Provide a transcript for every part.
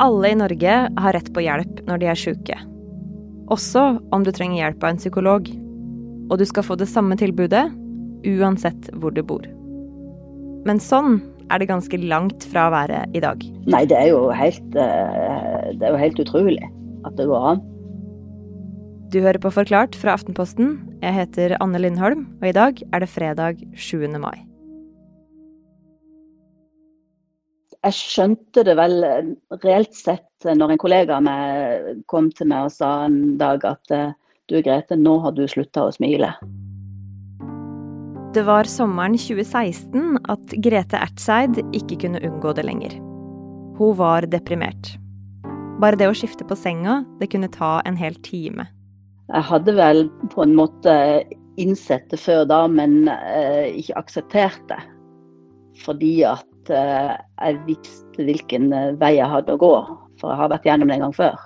Alle i Norge har rett på hjelp når de er sjuke. Også om du trenger hjelp av en psykolog. Og du skal få det samme tilbudet uansett hvor du bor. Men sånn er det ganske langt fra å være i dag. Nei, det er jo helt, eh, det er jo helt utrolig at det går an. Du hører på Forklart fra Aftenposten. Jeg heter Anne Lindholm, og i dag er det fredag 7. mai. Jeg skjønte det vel eh, reelt sett eh, når en kollega av meg kom til meg og sa en dag at eh, du Grete, nå har du slutta å smile. Det var sommeren 2016 at Grete Ertseid ikke kunne unngå det lenger. Hun var deprimert. Bare det å skifte på senga, det kunne ta en hel time. Jeg hadde vel på en måte innsett det før da, men eh, ikke akseptert det. Fordi at at eh, jeg visste hvilken eh, vei jeg hadde å gå, for jeg har vært gjennom det en gang før.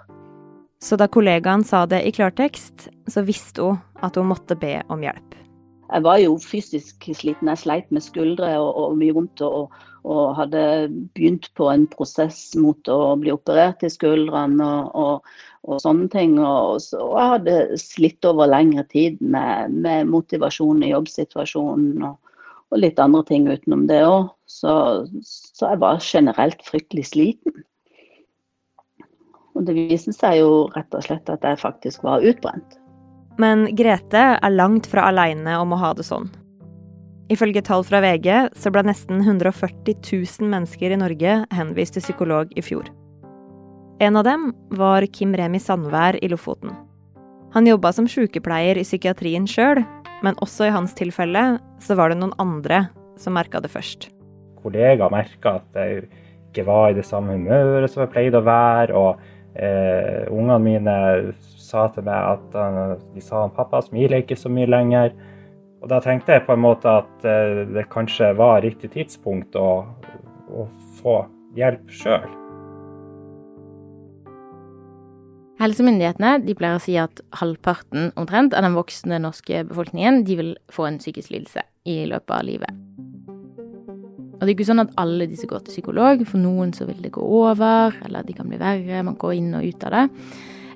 Så da kollegaen sa det i klartekst, så visste hun at hun måtte be om hjelp. Jeg var jo fysisk sliten. Jeg sleit med skuldre og, og mye vondt. Og, og, hadde begynt på en prosess mot å bli operert i skuldrene og, og, sånne ting. Og, jeg hadde slitt over lengre tid med, med motivasjon i jobbsituasjonen. og og litt andre ting utenom det òg. Så, så, jeg var generelt fryktelig sliten. Og det viste seg jo rett og slett at jeg faktisk var utbrent. Men Grete er langt fra aleine om å ha det sånn. Ifølge tall fra VG så ble nesten 140 000 mennesker i Norge henvist til psykolog i fjor. En av dem var Kim Remi Sandvær i Lofoten. Han jobba som sykepleier i psykiatrien sjøl, men også i hans tilfelle så var det noen andre som merka det først. Kollegaer merka at jeg ikke var i det samme humøret som jeg pleide å være. Og eh, ungene mine sa til meg at uh, de sa at pappa smiler ikke så mye lenger. Og da tenkte jeg på en måte at eh, det kanskje var riktig tidspunkt å, å få hjelp sjøl. Helsemyndighetene de pleier å si at halvparten omtrent av den voksne norske befolkningen de vil få en psykisk lidelse i løpet av livet. Og det er ikke sånn at alle disse går til psykolog. For noen så vil det gå over, eller de kan bli verre. Man går inn og ut av det.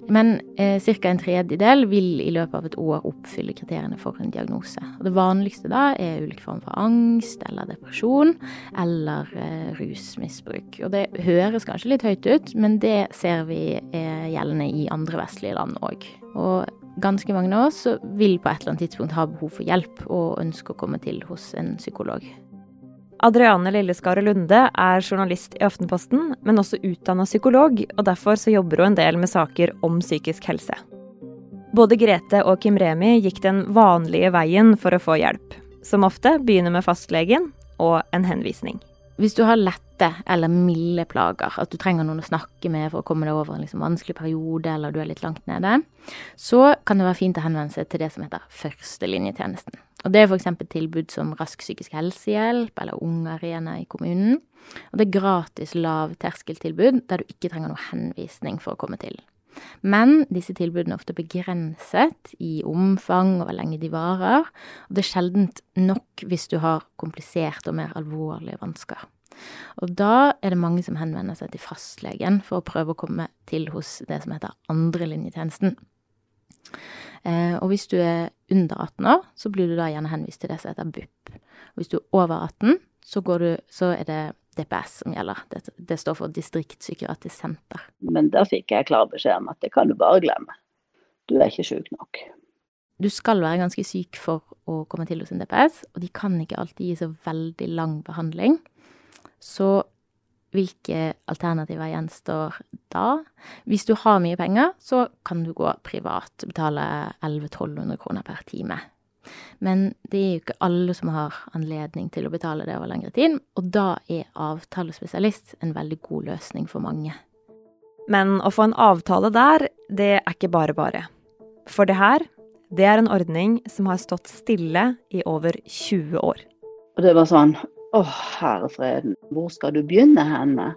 Men eh, ca. en tredjedel vil i løpet av et år oppfylle kriteriene for en diagnose. Og det vanligste da er ulike form for angst eller depresjon eller eh, rusmisbruk. Og det høres kanskje litt høyt ut, men det ser vi er gjeldende i andre vestlige land òg. Og ganske mange av oss vil på et eller annet tidspunkt ha behov for hjelp og ønske å komme til hos en psykolog. Adriane Lilleskaret Lunde er journalist i Aftenposten, men også utdanna psykolog, og derfor så jobber hun en del med saker om psykisk helse. Både Grete og Kim Remi gikk den vanlige veien for å få hjelp. Som ofte begynner med fastlegen og en henvisning. Hvis du har lette eller milde plager, at du trenger noen å snakke med for å komme deg over en liksom vanskelig periode, eller du er litt langt nede, så kan det være fint å henvende seg til det som heter førstelinjetjenesten. Og Det er f.eks. tilbud som Rask psykisk helsehjelp eller Ungarena i kommunen. Og det er gratis lavterskeltilbud der du ikke trenger noe henvisning for å komme til. Men disse tilbudene er ofte begrenset i omfang og hvor lenge de varer. Og det er sjeldent nok hvis du har kompliserte og mer alvorlige vansker. Og da er det mange som henvender seg til fastlegen for å prøve å komme til hos det som heter andrelinjetjenesten. Eh, og hvis du er under 18 år, så blir du da gjerne henvist til det som heter BUP. Og hvis du er over 18, så, du, så er det DPS som gjelder. Det, det står for Distriktspsykiatrisk senter. Men da fikk jeg klar beskjed om at det kan du bare glemme. Du er ikke syk nok. Du skal være ganske syk for å komme til hos en DPS, og de kan ikke alltid gi så veldig lang behandling. Så hvilke alternativer gjenstår da? Hvis du har mye penger, så kan du gå privat og betale 1100-1200 kroner per time. Men det er jo ikke alle som har anledning til å betale det over lengre tid, og da er avtalespesialist en veldig god løsning for mange. Men å få en avtale der, det er ikke bare bare. For det her, det er en ordning som har stått stille i over 20 år. Og det var sånn å, herre freden, hvor skal du begynne henne?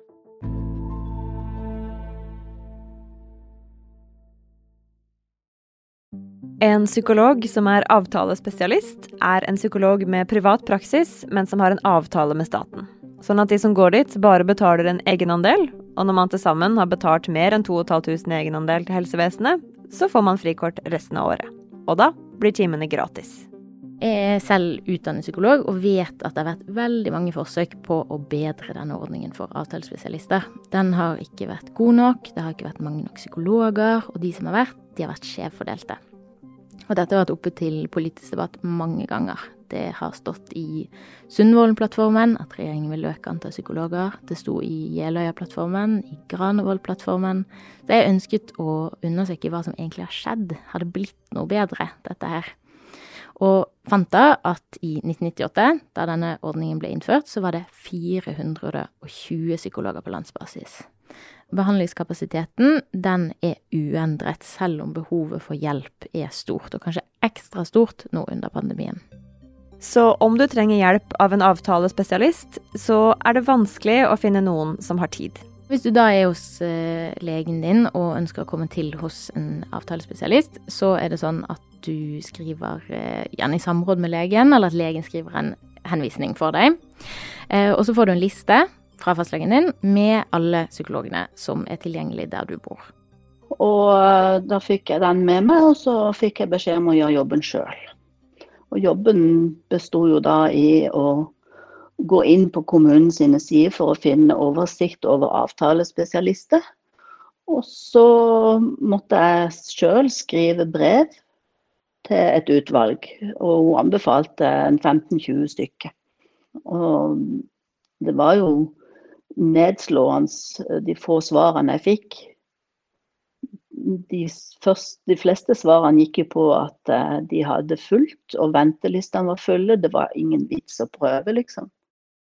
En psykolog som er avtalespesialist, er en psykolog med privat praksis, men som har en avtale med staten. sånn at de som går dit, bare betaler en egenandel, og når man til sammen har betalt mer enn 2500 i egenandel til helsevesenet, så får man frikort resten av året. Og da blir timene gratis. Jeg er selv utdannet psykolog og vet at det har vært veldig mange forsøk på å bedre denne ordningen for avtalespesialister. Den har ikke vært god nok, det har ikke vært mange nok psykologer, og de som har vært, de har vært skjevfordelte. Og dette har vært oppe til politisk debatt mange ganger. Det har stått i Sundvolden-plattformen at regjeringen vil øke antall psykologer. Det sto i Jeløya-plattformen, i Granavolden-plattformen. Så jeg ønsket å undersøke hva som egentlig har skjedd. Har det blitt noe bedre, dette her? Og fant da at i 1998, da denne ordningen ble innført, så var det 420 psykologer på landsbasis. Behandlingskapasiteten den er uendret, selv om behovet for hjelp er stort, og kanskje ekstra stort nå under pandemien. Så om du trenger hjelp av en avtalespesialist, så er det vanskelig å finne noen som har tid. Hvis du da er hos uh, legen din og ønsker å komme til hos en avtalespesialist, så er det sånn at du skriver uh, gjerne i samråd med legen, eller at legen skriver en henvisning for deg. Uh, og så får du en liste fra fastlegen din med alle psykologene som er tilgjengelig der du bor. Og da fikk jeg den med meg, og så fikk jeg beskjed om å gjøre jobben sjøl. Og jobben besto jo da i å gå inn på kommunens sider for å finne oversikt over avtalespesialister. Og så måtte jeg sjøl skrive brev til et utvalg, og hun anbefalte 15-20 stykker. Og det var jo nedslående de få svarene jeg fikk. De, første, de, fleste svarene gikk jo på at eh, de hadde fulgt, og ventelistene var fulle. Det var ingen vits å prøve, liksom.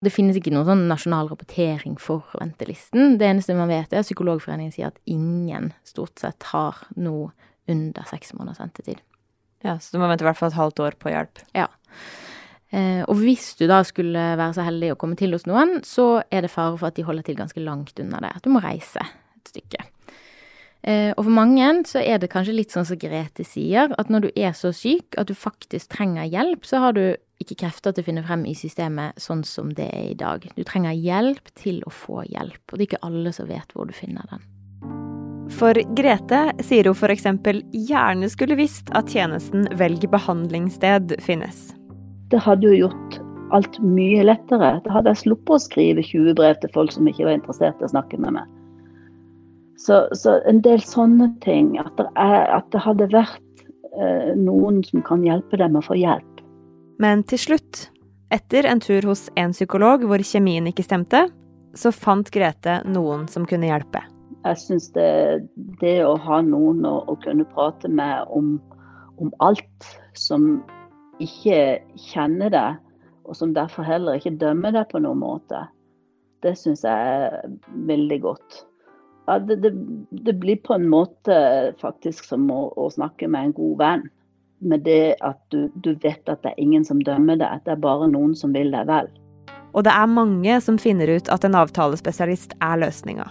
Det finnes ikke noen sånn nasjonal rapportering for ventelisten. Det eneste man vet, er at Psykologforeningen sier at ingen stort sett har noe under seks måneders ventetid. Ja, Så du må vente i hvert fall et halvt år på hjelp? Ja. Eh, og hvis du da skulle være så heldig å komme til hos noen, så er det fare for at de holder til ganske langt unna deg. At du må reise et stykke. Eh, og for mange så er det kanskje litt sånn som Grete sier, at når du er så syk at du faktisk trenger hjelp, så har du ikke krefter til å finne frem i systemet sånn som det er i dag. Du trenger hjelp til å få hjelp, og det er ikke alle som vet hvor du finner den. For Grete sier hun f.eks. gjerne skulle visst at tjenesten Velg behandlingssted finnes. Det hadde jo gjort alt mye lettere. Da hadde jeg sluppet å skrive 20 brev til folk som ikke var interessert i å snakke med meg. Så, så en del sånne ting. At det, er, at det hadde vært eh, noen som kan hjelpe dem å få hjelp. Men til slutt, etter en tur hos en psykolog hvor kjemien ikke stemte, så fant Grete noen som kunne hjelpe. Jeg syns det, det, å ha noen å, å kunne prate med om, om, alt som ikke kjenner deg, og som derfor heller ikke dømmer deg på noen måte, det syns jeg er veldig godt. Ja, det, det, det, blir på en måte faktisk som å, å snakke med en god venn med det at du, du, vet at det er ingen som dømmer deg, at det er bare noen som vil deg vel. Og det er mange som finner ut at en avtalespesialist er løsninga.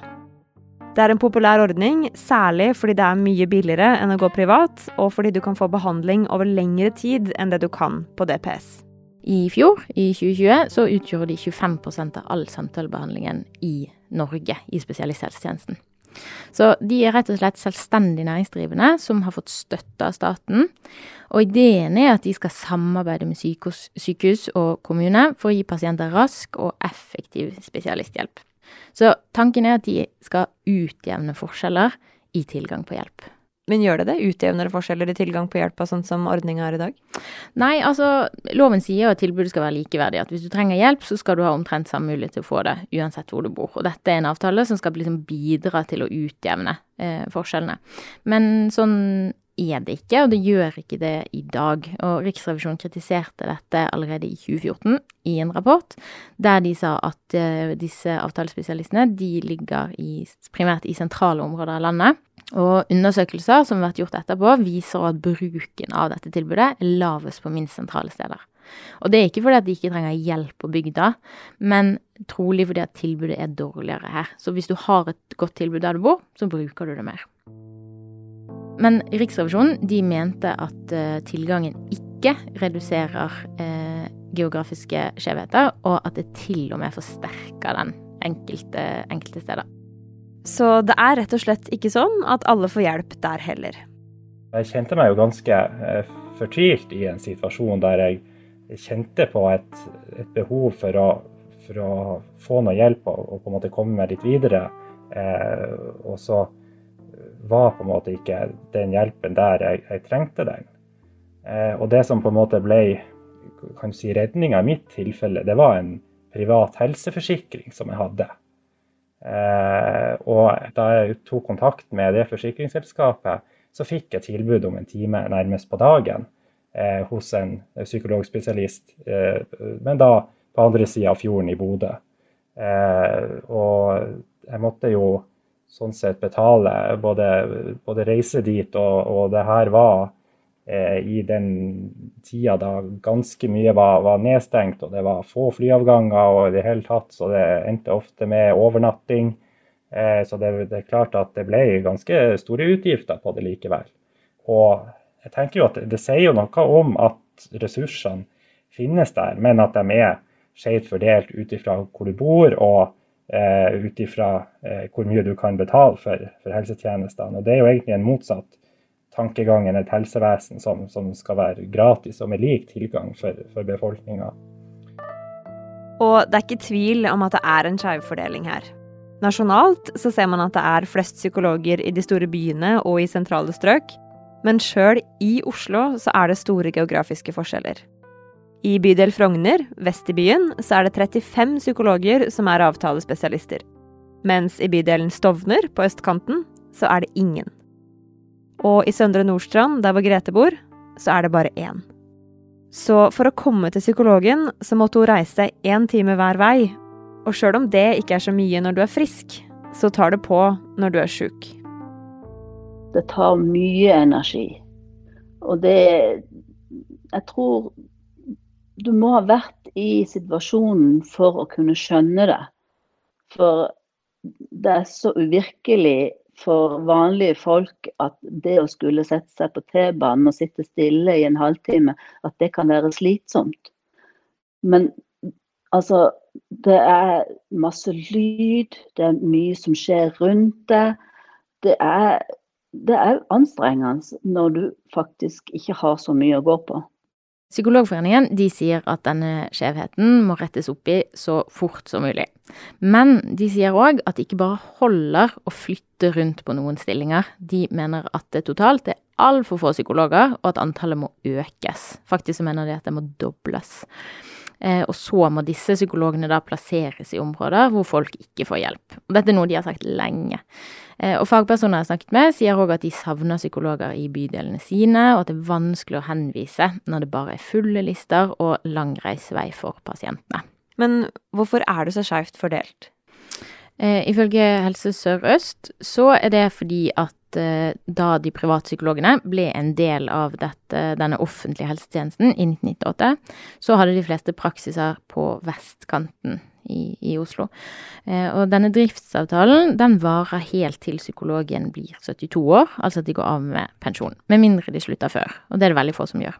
Det er en populær ordning, særlig fordi det er mye billigere enn å gå privat, og fordi du kan få behandling over lengre tid enn det du kan på DPS. I fjor, i 2020, så utgjorde de 25% av all samtalebehandlingen i Norge i spesialisthelsetjenesten. Så de er rett og slett selvstendig næringsdrivende som har fått støtte av staten. Og ideen er at de skal samarbeide med sykehus, sykehus og kommune for å gi pasienter rask og effektiv spesialisthjelp. Så tanken er at de skal utjevne forskjeller i tilgang på hjelp. Men gjør det det? Utjevner det forskjeller i tilgang på hjelp av sånn som ordninga er i dag? Nei, altså loven sier at tilbudet skal være likeverdig. At hvis du trenger hjelp, så skal du ha omtrent samme mulighet til å få det uansett hvor du bor. Og dette er en avtale som skal liksom bidra til å utjevne eh, forskjellene. Men sånn er det ikke, og det gjør ikke det i dag. Og Riksrevisjonen kritiserte dette allerede i 2014 i en rapport, der de sa at uh, disse avtalespesialistene de ligger i, primært i sentrale områder av landet. Og undersøkelser som har vært gjort etterpå, viser at bruken av dette tilbudet er lavest på minst sentrale steder. Og det er ikke fordi at de ikke trenger hjelp på bygda, men trolig fordi at tilbudet er dårligere her. Så hvis du har et godt tilbud der du bor, så bruker du det mer. Men Riksrevisjonen de mente at uh, tilgangen ikke reduserer eh, geografiske skjevheter, og at det til og med forsterker den enkelte, enkelte steder. Så det er rett og slett ikke sånn at alle får hjelp der heller. Jeg kjente meg jo ganske eh, fortvilt i en situasjon der jeg kjente på et, et behov for å, for å, få noe hjelp og, og, på en måte komme meg litt videre. Eh, og så var på en måte ikke den hjelpen der jeg, jeg trengte den. Eh, og det som på en måte ble kan si, redninga i mitt tilfelle, det var en privat helseforsikring som jeg hadde. Eh, og da jeg tok kontakt med det forsikringsselskapet, så fikk jeg tilbud om en time nærmest på dagen eh, hos en psykologspesialist, eh, men da på andre sida av fjorden i Bodø. Eh, og jeg måtte jo sånn sett betale både, både reise dit, og, og det her var eh, i den tida da ganske mye var, var, nedstengt, og det var få flyavganger og i det hele tatt, så det endte ofte med overnatting. Eh, så det, det, er klart at det ble ganske store utgifter på det likevel. Og jeg tenker jo at det, sier jo noe om at ressursene finnes der, men at de er skjevt fordelt ut ifra hvor du bor og eh, ut ifra eh, hvor mye du kan betale for, for helsetjenestene. Og det er jo egentlig en motsatt tankegang enn et helsevesen som, som, skal være gratis og med lik tilgang for, for befolkninga. Og det er ikke tvil om at det er en skjevfordeling her. Nasjonalt så ser man at det er flest psykologer i de store byene og i sentrale strøk, men sjøl i Oslo så er det store geografiske forskjeller. I bydel Frogner, vest i byen, så er det 35 psykologer som er avtalespesialister. Mens i bydelen Stovner, på østkanten, så er det ingen. Og i Søndre Nordstrand, der hvor Grete bor, så er det bare én. Så for å komme til psykologen, så måtte hun reise én time hver vei. Og sjøl om det ikke er så mye når du er frisk, så tar det på når du er sjuk. Det tar mye energi. Og det Jeg tror du må ha vært i situasjonen for å kunne skjønne det. For det er så uvirkelig for vanlige folk at det å skulle sette seg på T-banen og sitte stille i en halvtime, at det kan være slitsomt. Men altså Det er masse lyd, det er mye som skjer rundt deg. Det er, det er anstrengende når du faktisk ikke har så mye å gå på. Psykologforeningen de sier at denne skjevheten må rettes opp i så fort som mulig. Men de sier òg at det ikke bare holder å flytte rundt på noen stillinger. De mener at det totalt er altfor få psykologer, og at antallet må økes. Faktisk så mener de at det må dobles. Eh, og så må disse psykologene da plasseres i områder hvor folk ikke får hjelp. Og dette er noe de har sagt lenge. Eh, og fagpersoner jeg har snakket med, sier òg at de savner psykologer i bydelene sine, og at det er vanskelig å henvise når det bare er fulle lister og lang reisevei for pasientene. Men hvorfor er det så skeivt fordelt? Eh, ifølge Helse Sør-Øst så er det fordi at Eh, da de privatpsykologene ble en del av dette, denne offentlige helsetjenesten i 1998, så hadde de fleste praksiser på vestkanten i, i Oslo. Eh, og denne driftsavtalen den varer helt til psykologen blir 72 år, altså at de går av med pensjon. Med mindre de slutter før, og det er det veldig få som gjør.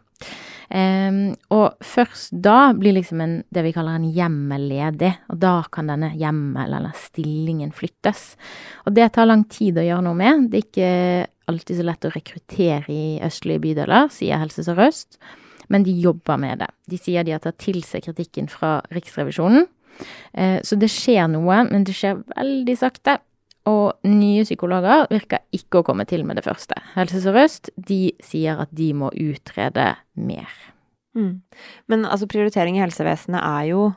Um, og først da blir liksom en, det vi kaller en hjemmel ledig, og da kan denne hjemmel eller stillingen flyttes. Og det tar lang tid å gjøre noe med. Det er ikke alltid så lett å rekruttere i østlige bydeler, sier Helse Sør-Øst, men de jobber med det. De sier de har tatt til seg kritikken fra Riksrevisjonen. Uh, så det skjer noe, men det skjer veldig sakte. Og nye psykologer virker ikke å komme til med det første. Helse Sør-Øst de sier at de må utrede mer. Mm. Men altså, prioritering i helsevesenet er jo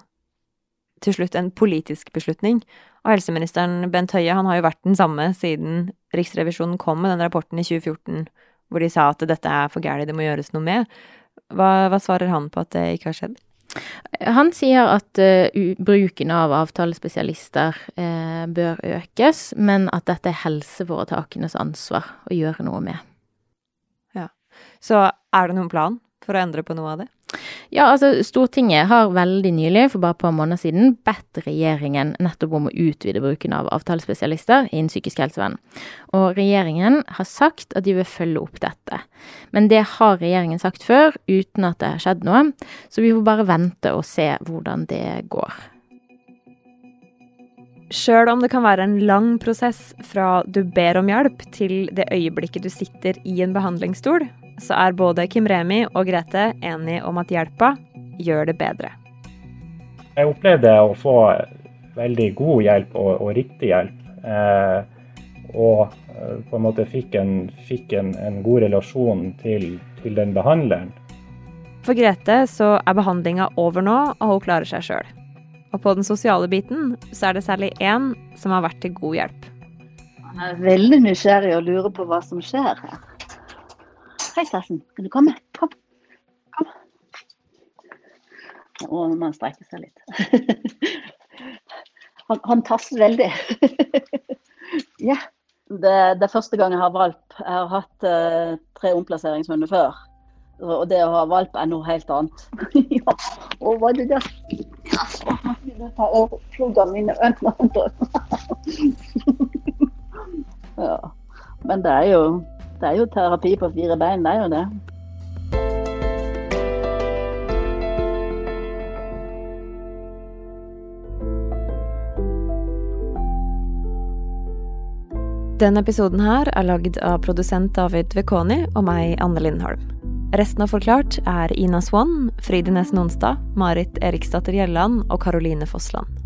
til slutt en politisk beslutning. Og helseministeren Bent Høie han har jo vært den samme siden Riksrevisjonen kom med den rapporten i 2014 hvor de sa at dette er for gærent, det må gjøres noe med. Hva, hva svarer han på at det ikke har skjedd? Han sier at uh, bruken av avtalespesialister uh, bør økes, men at dette er helseforetakenes ansvar å gjøre noe med. Ja. Så er det noen plan for å endre på noe av det? Ja, altså Stortinget har veldig nylig, for bare et par måneder siden, bedt regjeringen nettopp om å utvide bruken av avtalespesialister innen psykisk helsevern. Og regjeringen har sagt at de vil følge opp dette. Men det har regjeringen sagt før, uten at det har skjedd noe. Så vi får bare vente og se hvordan det går. Sjøl om det kan være en lang prosess fra du ber om hjelp til det øyeblikket du sitter i en behandlingsstol, så er både Kim Remi og Grete enige om at hjelpa gjør det bedre. Jeg opplevde å få veldig god hjelp og, og riktig hjelp. Eh, og eh, på en måte fikk en, fikk en, en god relasjon til, til, den behandleren. For Grete så er behandlinga over nå, og hun klarer seg sjøl. Og på den sosiale biten så er det særlig én som har vært til god hjelp. Han er veldig nysgjerrig og lurer på hva som skjer her. Hei, Stassen. Kan du komme? Kom. Kom. Å, nå må han strekke seg litt. han, han tasser veldig. ja. Det, det, er første gang jeg har valp. Jeg har hatt uh, tre omplasseringshunder før. Og det å ha valp er noe helt annet. ja. Og hva er det der? Ja, har pluggene mine ja. Men det er jo det er jo terapi på fire bein, det er jo det. Denne episoden her er lagd av produsent David Vekoni og meg, Anne Lindholm. Resten av Forklart er Ina Swann, Fride Nonstad, Marit Eriksdatter Gjelland og Karoline Fossland.